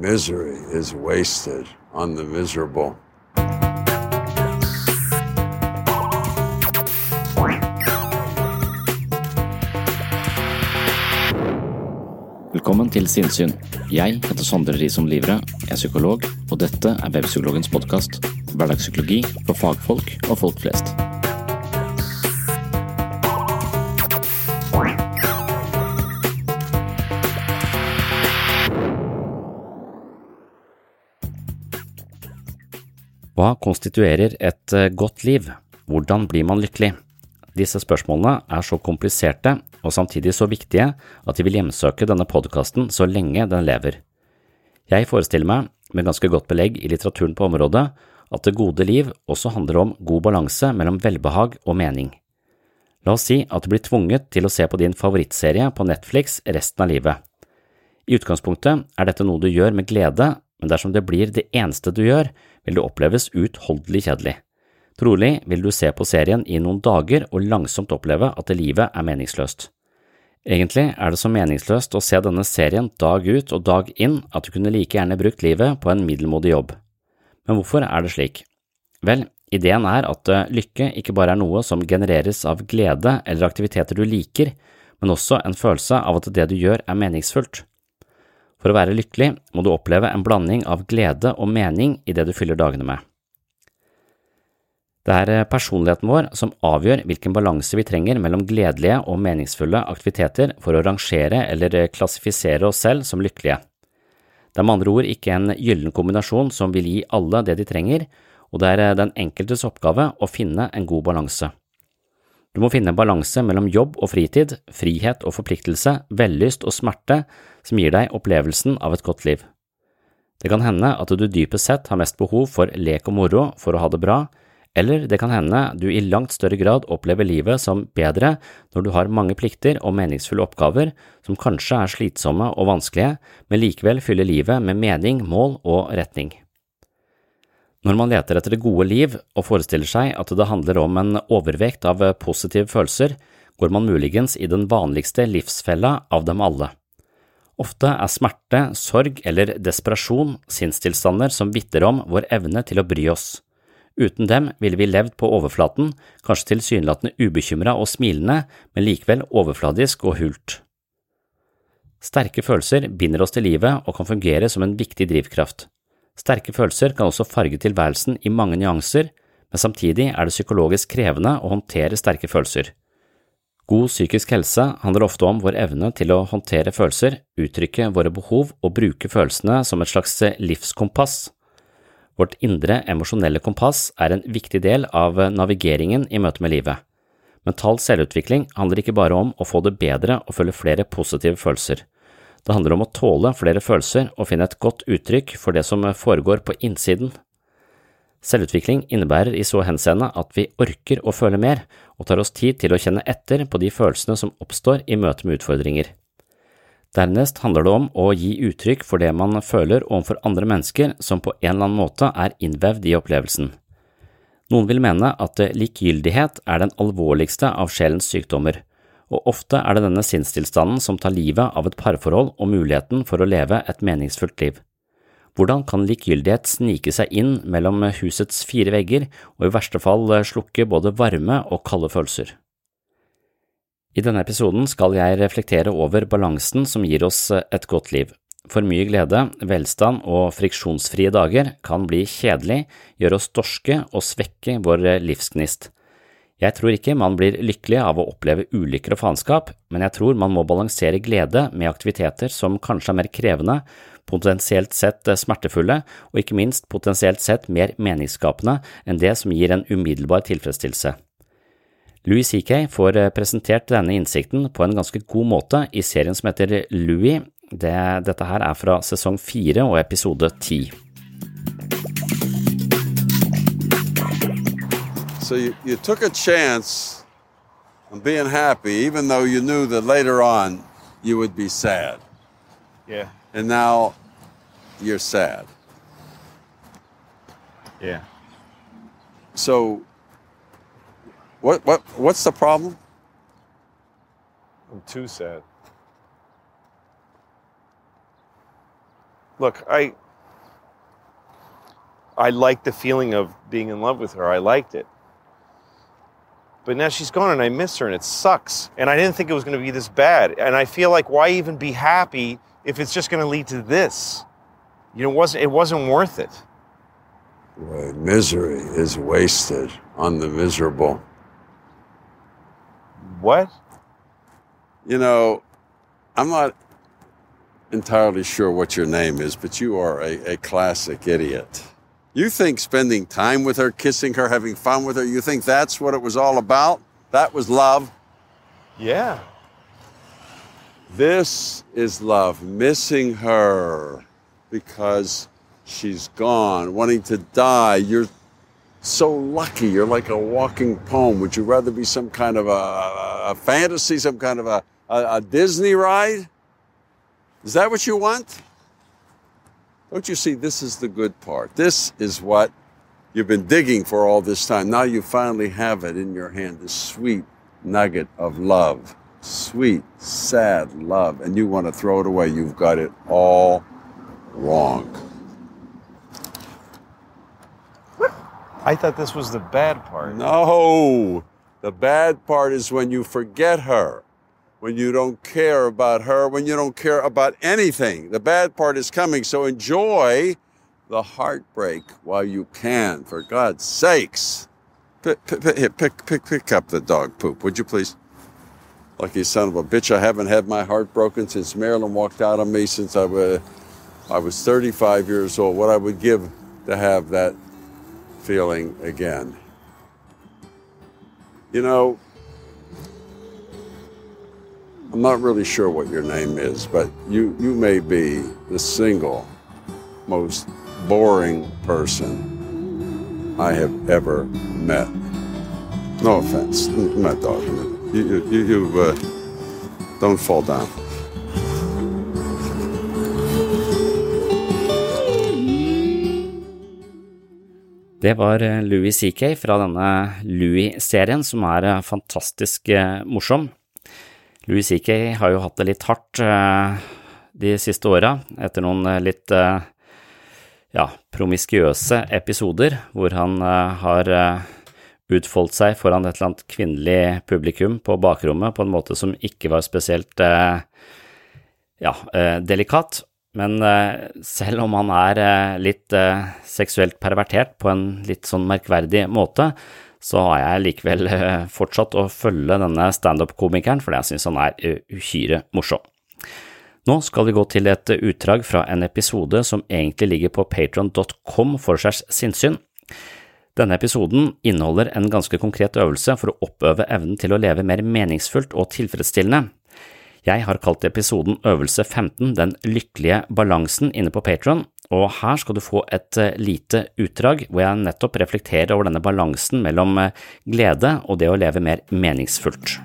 Misery is wasted on the miserable. Velkommen til Sinnsyn. Jeg heter Sondre Risom Livre, er psykolog, og dette er Webpsykologens podkast. Hverdagspsykologi for fagfolk og folk flest. Hva konstituerer et eh, godt liv? Hvordan blir man lykkelig? Disse spørsmålene er så kompliserte og samtidig så viktige at de vil hjemsøke denne podkasten så lenge den lever. Jeg forestiller meg, med ganske godt belegg i litteraturen på området, at det gode liv også handler om god balanse mellom velbehag og mening. La oss si at du blir tvunget til å se på din favorittserie på Netflix resten av livet. I utgangspunktet er dette noe du gjør med glede, men dersom det blir det eneste du gjør, vil det oppleves utholdelig kjedelig. Trolig vil du se på serien i noen dager og langsomt oppleve at livet er meningsløst. Egentlig er det så meningsløst å se denne serien dag ut og dag inn at du kunne like gjerne brukt livet på en middelmådig jobb. Men hvorfor er det slik? Vel, ideen er at eh, lykke ikke bare er noe som genereres av glede eller aktiviteter du liker, men også en følelse av at det du gjør er meningsfullt. For å være lykkelig må du oppleve en blanding av glede og mening i det du fyller dagene med. Det er eh, personligheten vår som avgjør hvilken balanse vi trenger mellom gledelige og meningsfulle aktiviteter for å rangere eller eh, klassifisere oss selv som lykkelige. Det er med andre ord ikke en gyllen kombinasjon som vil gi alle det de trenger, og det er eh, den enkeltes oppgave å finne en god balanse. Du må finne balanse mellom jobb og fritid, frihet og forpliktelse, vellyst og smerte som gir deg opplevelsen av et godt liv. Det kan hende at du dypest sett har mest behov for lek og moro for å ha det bra, eller det kan hende du i langt større grad opplever livet som bedre når du har mange plikter og meningsfulle oppgaver som kanskje er slitsomme og vanskelige, men likevel fyller livet med mening, mål og retning. Når man leter etter det gode liv og forestiller seg at det handler om en overvekt av positive følelser, går man muligens i den vanligste livsfella av dem alle. Ofte er smerte, sorg eller desperasjon sinnstilstander som vitner om vår evne til å bry oss. Uten dem ville vi levd på overflaten, kanskje tilsynelatende ubekymra og smilende, men likevel overfladisk og hult. Sterke følelser binder oss til livet og kan fungere som en viktig drivkraft. Sterke følelser kan også farge tilværelsen i mange nyanser, men samtidig er det psykologisk krevende å håndtere sterke følelser. God psykisk helse handler ofte om vår evne til å håndtere følelser, uttrykke våre behov og bruke følelsene som et slags livskompass. Vårt indre emosjonelle kompass er en viktig del av navigeringen i møte med livet. Mental selvutvikling handler ikke bare om å få det bedre og føle flere positive følelser. Det handler om å tåle flere følelser og finne et godt uttrykk for det som foregår på innsiden. Selvutvikling innebærer i så henseende at vi orker å føle mer, og tar oss tid til å kjenne etter på de følelsene som oppstår i møte med utfordringer. Dernest handler det om å gi uttrykk for det man føler overfor andre mennesker som på en eller annen måte er innvevd i opplevelsen. Noen vil mene at likegyldighet er den alvorligste av sjelens sykdommer, og ofte er det denne sinnstilstanden som tar livet av et parforhold og muligheten for å leve et meningsfullt liv. Hvordan kan likegyldighet snike seg inn mellom husets fire vegger og i verste fall slukke både varme og kalde følelser? I denne episoden skal jeg reflektere over balansen som gir oss et godt liv. For mye glede, velstand og friksjonsfrie dager kan bli kjedelig, gjøre oss dorske og svekke vår livsgnist. Jeg tror ikke man blir lykkelig av å oppleve ulykker og faenskap, men jeg tror man må balansere glede med aktiviteter som kanskje er mer krevende, potensielt sett smertefulle og ikke minst potensielt sett mer meningsskapende enn det som gir en umiddelbar tilfredsstillelse. Louis CK får eh, presentert denne innsikten på en ganske god måte i serien som heter Louis. Det, dette her er fra sesong fire og episode ti. So you, you took a chance on being happy, even though you knew that later on you would be sad. Yeah. And now you're sad. Yeah. So what what what's the problem? I'm too sad. Look, I I liked the feeling of being in love with her. I liked it. But now she's gone and I miss her and it sucks. And I didn't think it was going to be this bad. And I feel like why even be happy if it's just going to lead to this? You know, it wasn't it wasn't worth it. Misery is wasted on the miserable. What? You know, I'm not entirely sure what your name is, but you are a, a classic idiot. You think spending time with her, kissing her, having fun with her, you think that's what it was all about? That was love? Yeah. This is love, missing her because she's gone, wanting to die. You're so lucky. You're like a walking poem. Would you rather be some kind of a, a fantasy, some kind of a, a, a Disney ride? Is that what you want? Don't you see, this is the good part. This is what you've been digging for all this time. Now you finally have it in your hand, this sweet nugget of love. Sweet, sad love. And you want to throw it away. You've got it all wrong. I thought this was the bad part. No. The bad part is when you forget her, when you don't care about her, when you don't care about anything. The bad part is coming. So enjoy the heartbreak while you can, for God's sakes. Pick, pick, pick, pick, pick up the dog poop, would you please? Lucky son of a bitch, I haven't had my heart broken since Marilyn walked out on me since I was, I was 35 years old. What I would give to have that feeling again. You know, I'm not really sure what your name is, but you, you may be the single most boring person I have ever met. No offense, I'm not talking. You, you, you uh, don't fall down. Det var eh, Louis CK fra denne Louis-serien, som er eh, fantastisk eh, morsom. Louis CK har jo hatt det litt hardt de siste åra, etter noen litt ja, promiskuøse episoder hvor han har utfoldt seg foran et eller annet kvinnelig publikum på bakrommet på en måte som ikke var spesielt ja, delikat. Men selv om han er litt seksuelt pervertert på en litt sånn merkverdig måte, så har jeg likevel fortsatt å følge denne standup-komikeren fordi jeg synes han er uhyre morsom. Nå skal vi gå til et utdrag fra en episode som egentlig ligger på patron.com for segs sinnssyn. Denne episoden inneholder en ganske konkret øvelse for å oppøve evnen til å leve mer meningsfullt og tilfredsstillende. Jeg har kalt episoden Øvelse 15 Den lykkelige balansen inne på Patron, og her skal du få et eh, lite utdrag hvor jeg nettopp reflekterer over denne balansen mellom eh, glede og det å leve mer meningsfullt.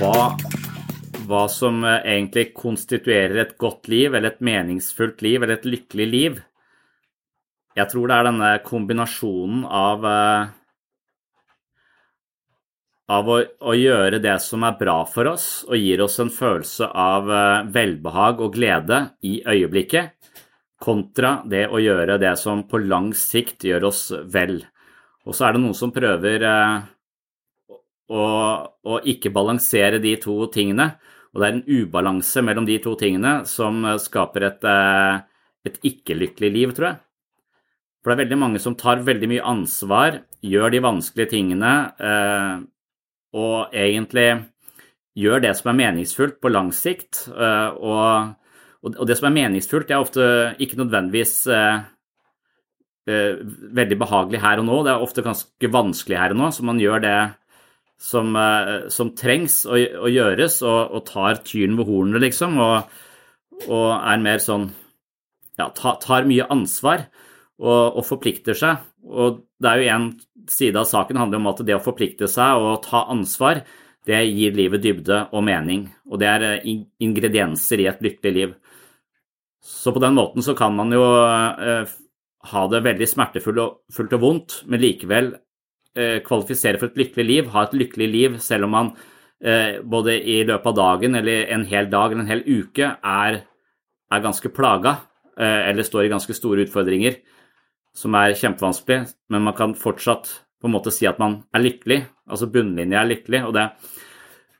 hva, hva som eh, egentlig konstituerer et godt liv, eller et meningsfullt liv, eller et lykkelig liv. Jeg tror det er denne kombinasjonen av av å, å, gjøre det som er bra for oss og gir oss en følelse av eh, velbehag og glede i øyeblikket, kontra det å gjøre det som på lang sikt gjør oss vel. Og så er det noen som prøver eh, å, å, ikke balansere de to tingene, og det er en ubalanse mellom de to tingene som skaper et, eh, et ikke-lykkelig liv, tror jeg. For det er veldig mange som tar veldig mye ansvar, gjør de vanskelige tingene, og egentlig gjør det som er meningsfullt på lang sikt. Eh, og, og det som er meningsfullt, er ofte ikke nødvendigvis eh, eh, veldig behagelig her og nå. Det er ofte ganske vanskelig her og nå, så man gjør det som, som trengs å, å gjøres, og, og, tar tyren ved hornene, liksom, og, og, er mer sånn Ja, tar, tar mye ansvar og, og forplikter seg. Og det er jo en side av saken handler om at det å forplikte seg og ta ansvar, det gir livet dybde og mening. Og det er eh, ingredienser i et lykkelig liv. Så på den måten så kan man jo eh, ha det veldig smertefullt og, og vondt, men likevel eh, kvalifisere for et lykkelig liv, ha et lykkelig liv selv om man eh, både i løpet av dagen eller en hel dag eller en hel uke er, er ganske plaga eh, eller står i ganske store utfordringer som er kjempevanskelig, men man kan fortsatt på en måte si at man er lykkelig. Altså bunnlinja er lykkelig. og det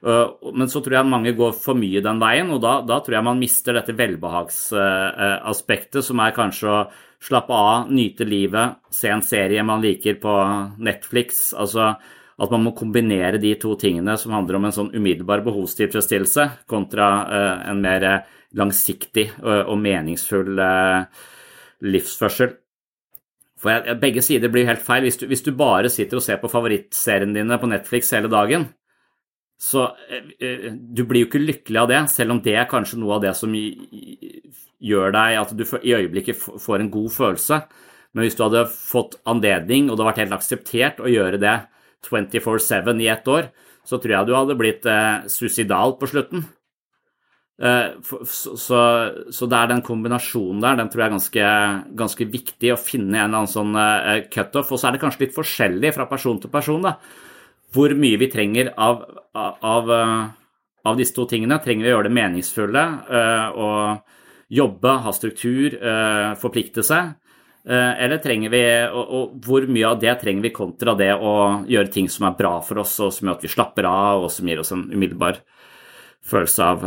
øh, men så tror jeg mange går for mye den veien, og da, da tror jeg man mister dette velbehagsaspektet, som er kanskje å slappe av, nyte livet, se en serie man liker på Netflix. Altså at man må kombinere de to tingene som handler om en sånn umiddelbar behovstilfredsstillelse, kontra uh, en mer langsiktig og meningsfull livsførsel. For begge sider blir helt feil. Hvis du, hvis du, bare sitter og ser på favorittseriene dine på Netflix hele dagen, så eh, eh, Du blir jo ikke lykkelig av det, selv om det er kanskje noe av det som gjør deg at du i øyeblikket får en god følelse. Men hvis du hadde fått anledning, og det hadde vært helt akseptert å gjøre det 24-7 i ett år, så tror jeg du hadde blitt eh, suicidal på slutten. Eh, så, så, så, det er den kombinasjonen der, den tror jeg er ganske, ganske viktig å finne en eller annen sånn uh, cutoff. Og så er det kanskje litt forskjellig fra person til person da, hvor mye vi trenger av, av, av disse to tingene. Trenger vi å gjøre det meningsfulle og jobbe, ha struktur, forplikte seg? Eller trenger vi, og, og, hvor mye av det trenger vi kontra det å gjøre ting som er bra for oss, og som gjør at vi slapper av, og som gir oss en umiddelbar følelse av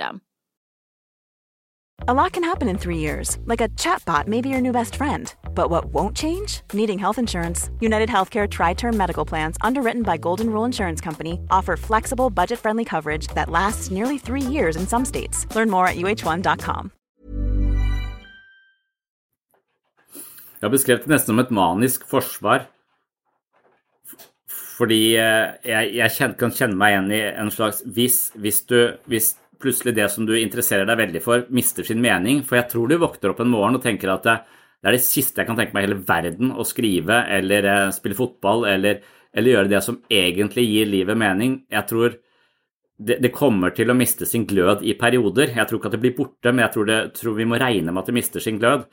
system. A lot can happen in three years, like a chatbot may be your new best friend. But what won't change? Needing health insurance. United Healthcare Tri Term Medical Plans, underwritten by Golden Rule Insurance Company, offer flexible, budget friendly coverage that lasts nearly three years in some states. Learn more at uh1.com. Jeg har beskrevet det nesten som et manisk forsvar. Fordi eh, jeg, jeg kan kjenne meg igjen i en slags Hvis, hvis du hvis plutselig det som du interesserer deg veldig for, mister sin mening. For jeg tror du våkner opp en morgen og tenker at det, det er det siste jeg kan tenke meg i hele verden å skrive eller eh, spille fotball eller, eller, gjøre det som egentlig gir livet mening. Jeg tror det, det, kommer til å miste sin glød i perioder. Jeg tror ikke at det blir borte, men jeg tror, det, tror vi må regne med at det mister sin glød.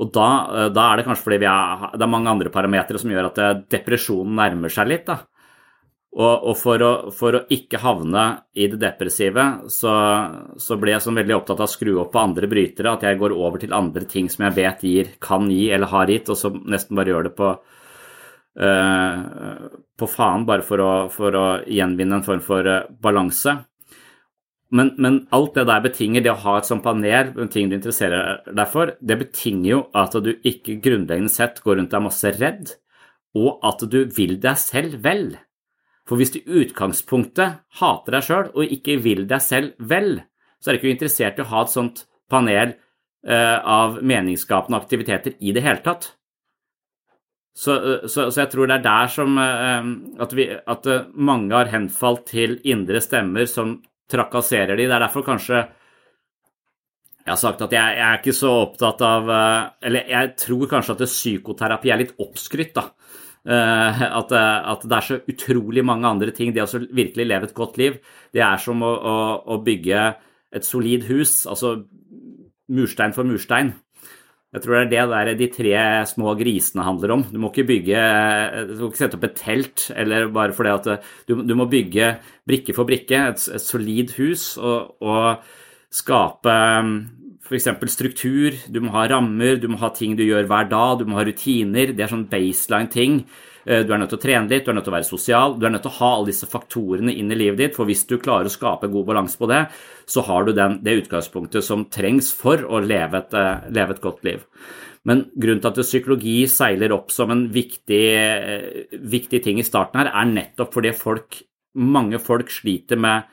Og da, eh, da er det kanskje fordi er, det er mange andre parametere som gjør at eh, depresjonen nærmer seg litt. da. Og, og for, å, for, å, ikke havne i det depressive, så, så ble jeg sånn veldig opptatt av å skru opp på andre brytere, at jeg går over til andre ting som jeg vet gir, kan gi eller har gitt, og så nesten bare gjør det på, uh, på faen, bare for å, for å, gjenvinne en form for uh, balanse. Men, men, alt det der betinger det å ha et sånt panel ting du interesserer deg for, det betinger jo at du ikke grunnleggende sett går rundt er masse redd, og at du vil deg selv vel. For hvis du i utgangspunktet hater deg sjøl og ikke vil deg selv vel, så er du ikke interessert i å ha et sånt panel uh, av meningsskapende aktiviteter i det hele tatt. Så, uh, så, så jeg tror det er der som uh, at, vi, at mange har henfalt til indre stemmer som trakasserer de. Det er derfor kanskje jeg har sagt at jeg, jeg er ikke så opptatt av Eller jeg tror kanskje at psykoterapi er litt oppskrytt, da. Eh, at, eh, at, det er så utrolig mange andre ting. Det å virkelig leve et godt liv, det er som å, å, å bygge et solid hus, altså murstein for murstein. Jeg tror det er det der de tre små grisene handler om. Du må ikke bygge, du må ikke sette opp et telt, eller bare fordi at du, du må bygge brikke for brikke, et, et solid hus, og, og skape f.eks. struktur, du må ha rammer, du må ha ting du gjør hver dag, du må ha rutiner. Det er sånn baseline ting. Eh, du er nødt til å trene litt, du er nødt til å være sosial, du er nødt til å ha alle disse faktorene inn i livet ditt, for hvis du klarer å skape god balanse på det, så har du den, det utgangspunktet som trengs for å leve et, eh, leve et, godt liv. Men grunnen til at psykologi seiler opp som en viktig, eh, viktig ting i starten her, er nettopp fordi folk, mange folk sliter med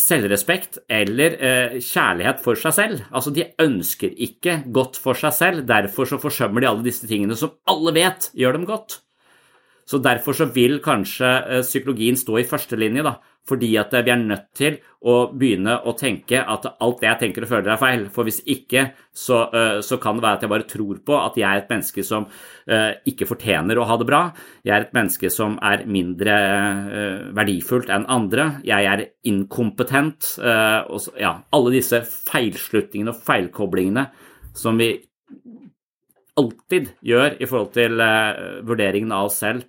selvrespekt eller eh, kjærlighet for seg selv. Altså, de ønsker ikke godt for seg selv, derfor så forsømmer de alle disse tingene som alle vet gjør dem godt. Så derfor så vil kanskje eh, psykologien stå i førstelinje, da, fordi at vi er nødt til å begynne å tenke at alt det jeg tenker og føler er feil. For hvis ikke, så, eh, så, kan det være at jeg bare tror på at jeg er et menneske som eh, ikke fortjener å ha det bra. Jeg er et menneske som er mindre eh, verdifullt enn andre. Jeg er inkompetent. Og ja, alle disse feilslutningene og feilkoblingene som vi alltid gjør i forhold til vurderingen av oss selv.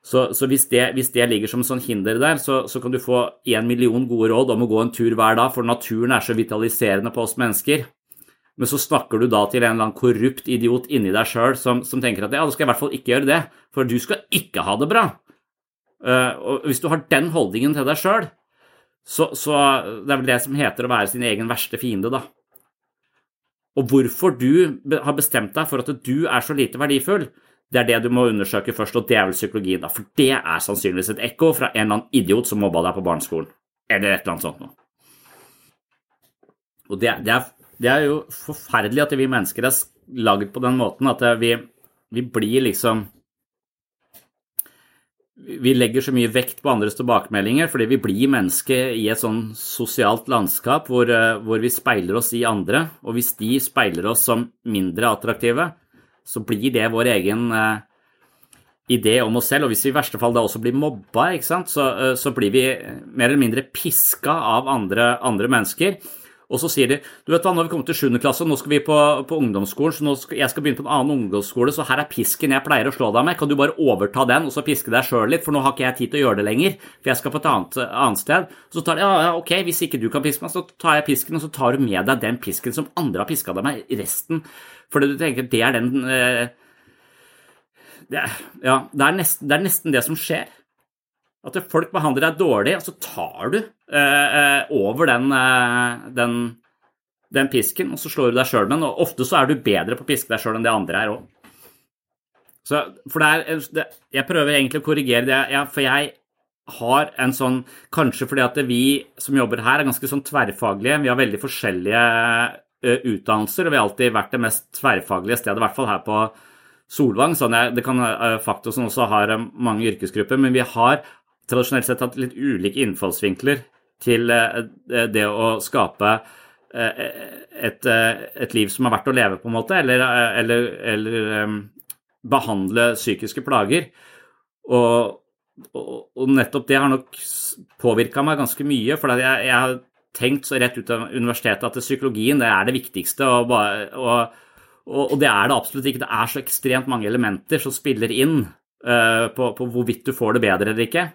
Så, så hvis, det, hvis, det, ligger som sånn hinder der, så, så, kan du få én million gode råd om å gå en tur hver dag, for naturen er så vitaliserende på oss mennesker. Men så snakker du da til en eller annen korrupt idiot inni deg sjøl som, som, tenker at ja, da skal jeg i hvert fall ikke gjøre det, for du skal ikke ha det bra. Uh, og hvis du har den holdningen til deg sjøl, så, så det er vel det som heter å være sin egen verste fiende, da. Og hvorfor du har bestemt deg for at du er så lite verdifull, det er det du må undersøke først, og det er vel psykologien, da. For det er sannsynligvis et ekko fra en eller annen idiot som mobba deg på barneskolen. Eller et eller annet sånt noe. Og det, det, er, det, er, jo forferdelig at vi mennesker er laget på den måten at vi, vi blir liksom vi legger så mye vekt på andres tilbakemeldinger fordi vi blir mennesker i et sånn sosialt landskap hvor, hvor, vi speiler oss i andre, og hvis de speiler oss som mindre attraktive, så blir det vår egen uh, idé om oss selv. Og hvis vi i verste fall da også blir mobba, så, uh, så, blir vi mer eller mindre piska av andre, andre, mennesker. Og så sier de du vet hva, nå har vi kommet til 7. klasse, nå skal vi på, på ungdomsskolen, så skal, jeg skal begynne på en annen ungdomsskole, så her er pisken jeg pleier å slå deg med. Kan du bare overta den og så piske deg sjøl litt, for nå har ikke jeg tid til å gjøre det lenger, for jeg skal på et annet, annet sted. Så tar de ja, ja, ok, hvis ikke du kan piske meg, så tar jeg pisken, og så tar du med deg den pisken som andre har piska deg med, resten fordi du tenker det er den eh, det Ja, det er, nesten, det er, nesten, det som skjer. At folk behandler deg dårlig, og så tar du eh, eh over den, eh, den, den, pisken, og så slår du deg sjøl med den. Og ofte så er du bedre på å piske deg sjøl enn det andre er òg. For det er det, Jeg prøver egentlig å korrigere det, ja, for jeg har en sånn Kanskje fordi at vi som jobber her, er ganske sånn tverrfaglige. Vi har veldig forskjellige Eh, utdannelser, og vi har alltid vært det mest tverrfaglige stedet, i hvert fall her på Solvang. Sånn jeg, det kan faktisk som også har eh, mange yrkesgrupper, men vi har tradisjonelt sett hatt litt ulike innfallsvinkler til det å skape et, et, liv som er verdt å leve, på en måte, eller, eller, eller behandle psykiske plager. Og, og, og, nettopp det har nok påvirka meg ganske mye. For jeg, jeg, tenkt så rett ut av universitetet at psykologien det er det viktigste. Og, og, og, det er det absolutt ikke. Det er så ekstremt mange elementer som spiller inn uh, på, på, hvorvidt du får det bedre eller ikke.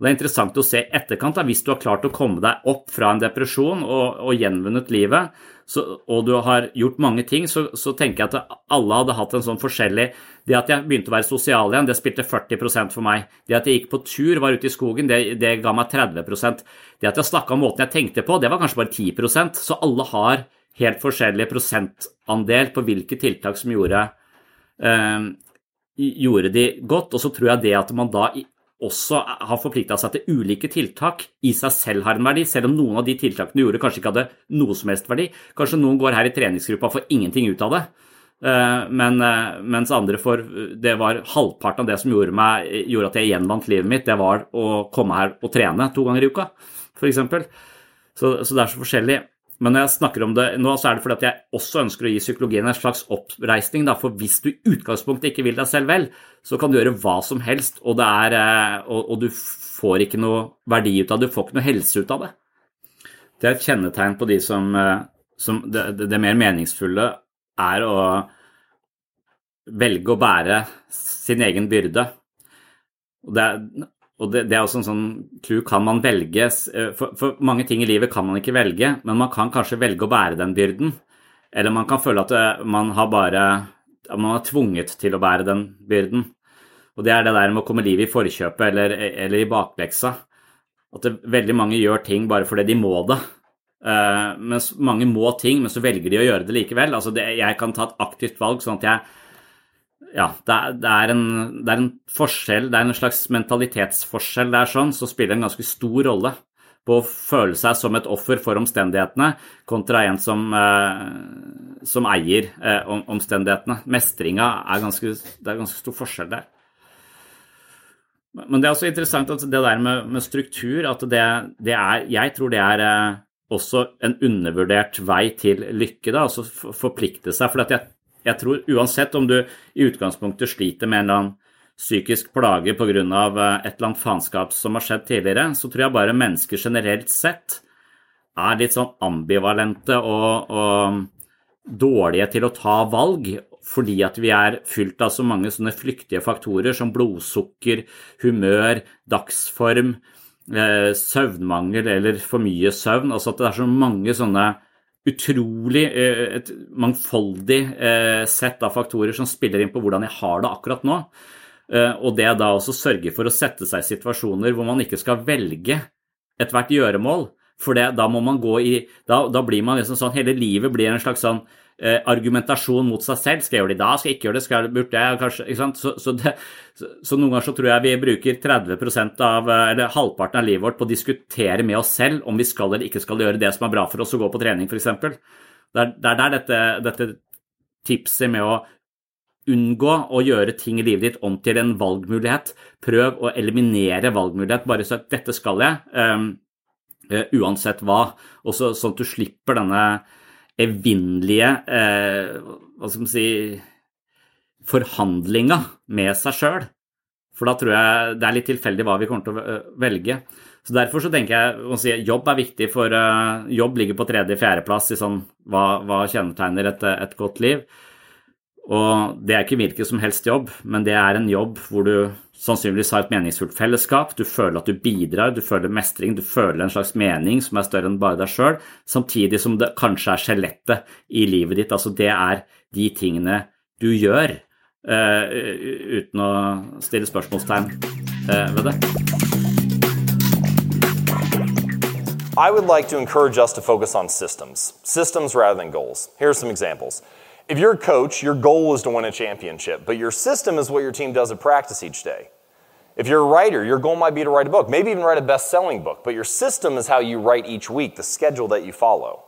Og Det er interessant å se etterkant, da, hvis du har klart å komme deg opp fra en depresjon og, og gjenvunnet livet, så, og du har gjort mange ting, så, så, tenker jeg at alle hadde hatt en sånn forskjellig Det at jeg begynte å være sosial igjen, det spilte 40% for meg. Det at jeg gikk på tur, var ute i skogen, det, det ga meg 30% Det at jeg snakka om måten jeg tenkte på, det var kanskje bare 10% Så alle har helt forskjellig prosentandel på hvilke tiltak som gjorde, øh, gjorde de godt. Og så tror jeg det at man da også har forplikta seg til ulike tiltak, i seg selv har en verdi, selv om noen av de tiltakene du gjorde, kanskje ikke hadde noe som helst verdi. Kanskje noen går her i treningsgruppa og får ingenting ut av det. Eh, men, eh, mens andre får Det var halvparten av det som gjorde, meg, gjorde at jeg gjenvant livet mitt, det var å komme her og trene to ganger i uka, f.eks. Så, så det er så forskjellig. Men når jeg snakker om det nå, så er det fordi at jeg også ønsker å gi psykologien en slags oppreisning. Da, for hvis du i utgangspunktet ikke vil deg selv vel, så kan du gjøre hva som helst, og, er, eh, og, og du får ikke noe verdi ut av det. Du får ikke noe helse ut av det. Det er et kjennetegn på de som, eh, som det, det, mer meningsfulle er å velge å bære sin egen byrde. Det er, og det, det, er også en sånn clou Kan man velge eh, for, for, mange ting i livet kan man ikke velge, men man kan kanskje velge å bære den byrden. Eller man kan føle at eh, man har bare man er tvunget til å bære den byrden. Og det er det der med å komme livet i forkjøpet eller, eller i bakleksa. At det, veldig mange gjør ting bare fordi de må det. Uh, mens mange må ting, men så velger de å gjøre det likevel. Altså det, jeg kan ta et aktivt valg, sånn at jeg ja, det er, det, er en, det er, en, forskjell, det er en slags mentalitetsforskjell der sånn, som spiller en ganske stor rolle på å føle seg som et offer for omstendighetene, kontra en som, eh, som eier eh, omstendighetene. Mestringa er ganske, det er ganske stor forskjell der. Men det er også interessant at det der med, med struktur, at det, det, er Jeg tror det er eh, også en undervurdert vei til lykke, da, altså forplikte seg. For at jeg jeg tror uansett om du i utgangspunktet sliter med en eller annen psykisk plage pga. Eh, et eller annet faenskap som har skjedd tidligere, så tror jeg bare mennesker generelt sett er litt sånn ambivalente og, og dårlige til å ta valg fordi at vi er fylt av så mange sånne flyktige faktorer som blodsukker, humør, dagsform, eh, søvnmangel eller for mye søvn. Altså at det er så mange sånne utrolig eh, et mangfoldig eh, sett av faktorer som spiller inn på hvordan jeg har det akkurat nå. Eh, og det da også sørge for å sette seg i situasjoner hvor man ikke skal velge ethvert gjøremål. For det, da må man gå i Da, da blir man liksom sånn Hele livet blir en slags sånn eh, argumentasjon mot seg selv. Skal jeg gjøre det i dag? Skal jeg ikke gjøre det? Skal jeg, burde jeg kanskje ikke sant? Så, så, det, så, så, noen ganger så tror jeg vi bruker 30 av, eller halvparten av livet vårt på å diskutere med oss selv om vi skal eller ikke skal gjøre det som er bra for oss å gå på trening, f.eks. Det er der dette, dette tipset med å unngå å gjøre ting i livet ditt om til en valgmulighet. Prøv å eliminere valgmulighet. Bare så at dette skal jeg, uh, uansett hva. Og så, sånn at du slipper denne evinnelige eh, Hva skal man si Forhandlinga med seg sjøl. For da tror jeg det er litt tilfeldig hva vi kommer til å eh, velge. Så Derfor så tenker jeg å si jobb er viktig, for uh, jobb ligger på tredje-fjerdeplass i sånn hva, hva kjennetegner et, et, godt liv. Og det er ikke hvilken som helst jobb, men det er en jobb hvor du sannsynligvis har et meningsfullt fellesskap, du føler at du bidrar, du føler mestring, du føler en slags mening som er større enn bare deg sjøl, samtidig som det kanskje er skjelettet i livet ditt. Altså det er de tingene du gjør, uh, uten å stille spørsmålstegn uh, ved det. I would like to encourage us to focus on systems, systems rather than goals. Here are some examples. If you're a coach, your goal is to win a championship, but your system is what your team does at practice each day. If you're a writer, your goal might be to write a book, maybe even write a best selling book, but your system is how you write each week, the schedule that you follow.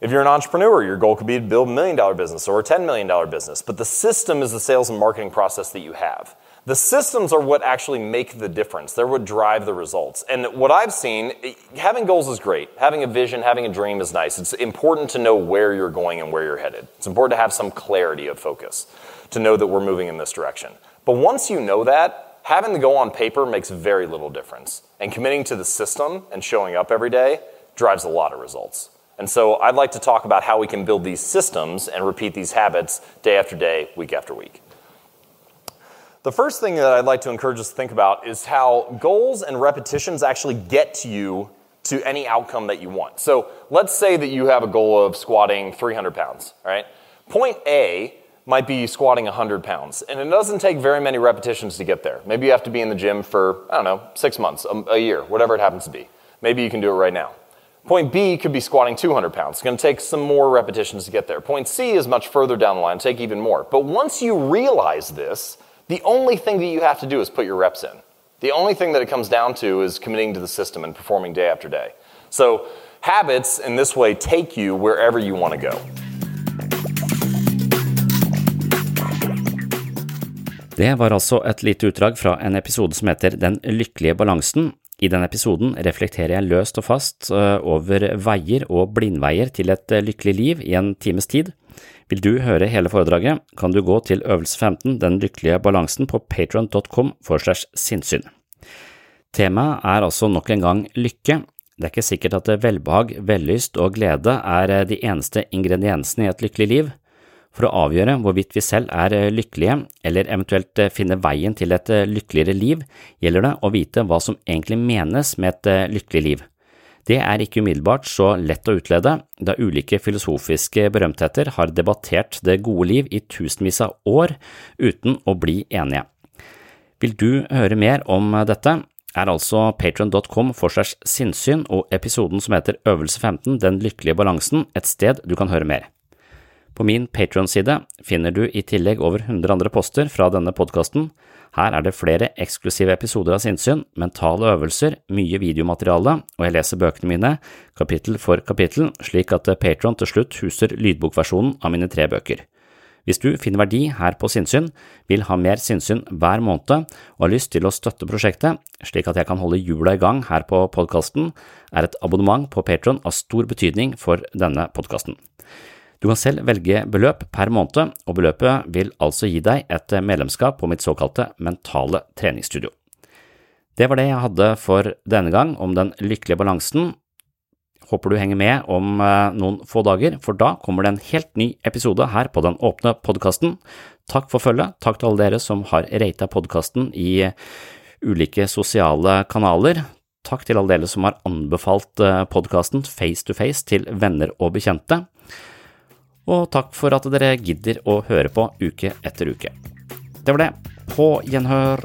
If you're an entrepreneur, your goal could be to build a million dollar business or a $10 million business, but the system is the sales and marketing process that you have. The systems are what actually make the difference. They're what drive the results. And what I've seen, eh, having goals is great. Having a vision, having a dream is nice. It's important to know where you're going and where you're headed. It's important to have some clarity of focus, to know that we're moving in this direction. But once you know that, having the goal on paper makes very little difference. And committing to the system and showing up every day drives a lot of results. And so I'd like to talk about how we can build these systems and repeat these habits day after day, week after week. The first thing that I'd like to encourage us to think about is how goals and repetitions actually get to you to any outcome that you want. So let's say that you have a goal of squatting 300 pounds, right? Point A might be squatting 100 pounds, and it doesn't take very many repetitions to get there. Maybe you have to be in the gym for, I don't know, six months, a, year, whatever it happens to be. Maybe you can do it right now. Point B could be squatting 200 pounds. It's going to take some more repetitions to get there. Point C is much further down the line, take even more. But once you realize this, the only thing that you have to do is put your reps in. The only thing that it comes down to is committing to the system and performing day after day. So, habits in this way take you wherever you want to go. Det var altså et lite utdrag fra en episode som heter Den lykkelige balansen. I denne episoden reflekterer jeg løst og fast eh, over veier og blindveier til et lykkelig liv i en times tid. Vil du høre hele foredraget, kan du gå til øvelse 15 Den lykkelige balansen på patron.com for slash sinnssyn. Temaet er altså nok en gang lykke. Det er ikke sikkert at velbehag, vellyst og glede er de eneste ingrediensene i et lykkelig liv. For å avgjøre hvorvidt vi selv er lykkelige, eller eventuelt finne veien til et lykkeligere liv, gjelder det å vite hva som egentlig menes med et lykkelig liv. Det er ikke umiddelbart så lett å utlede, da ulike filosofiske berømtheter har debattert det gode liv i tusenvis av år uten å bli enige. Vil du høre mer om dette, er altså patron.com for segs sinnssyn og episoden som heter Øvelse 15 Den lykkelige balansen et sted du kan høre mer. På min Patron-side finner du i tillegg over 100 andre poster fra denne podkasten, her er det flere eksklusive episoder av Sinnsyn, mentale øvelser, mye videomateriale, og jeg leser bøkene mine kapittel for kapittel, slik at Patron til slutt huser lydbokversjonen av mine tre bøker. Hvis du finner verdi her på Sinnsyn, vil ha mer sinnsyn hver måned og har lyst til å støtte prosjektet, slik at jeg kan holde hjula i gang her på podkasten, er et abonnement på Patron av stor betydning for denne podkasten. Du kan selv velge beløp per måned, og beløpet vil altså gi deg et medlemskap på mitt såkalte mentale treningsstudio. Det var det jeg hadde for denne gang om den lykkelige balansen. Håper du henger med om eh, noen få dager, for da kommer det en helt ny episode her på den åpne podkasten. Takk for følget, takk til alle dere som har rata podkasten i ulike sosiale kanaler. Takk til alle dere som har anbefalt eh, podkasten Face to Face til venner og bekjente og takk for at dere gidder å høre på uke etter uke. Det var det. På gjenhør.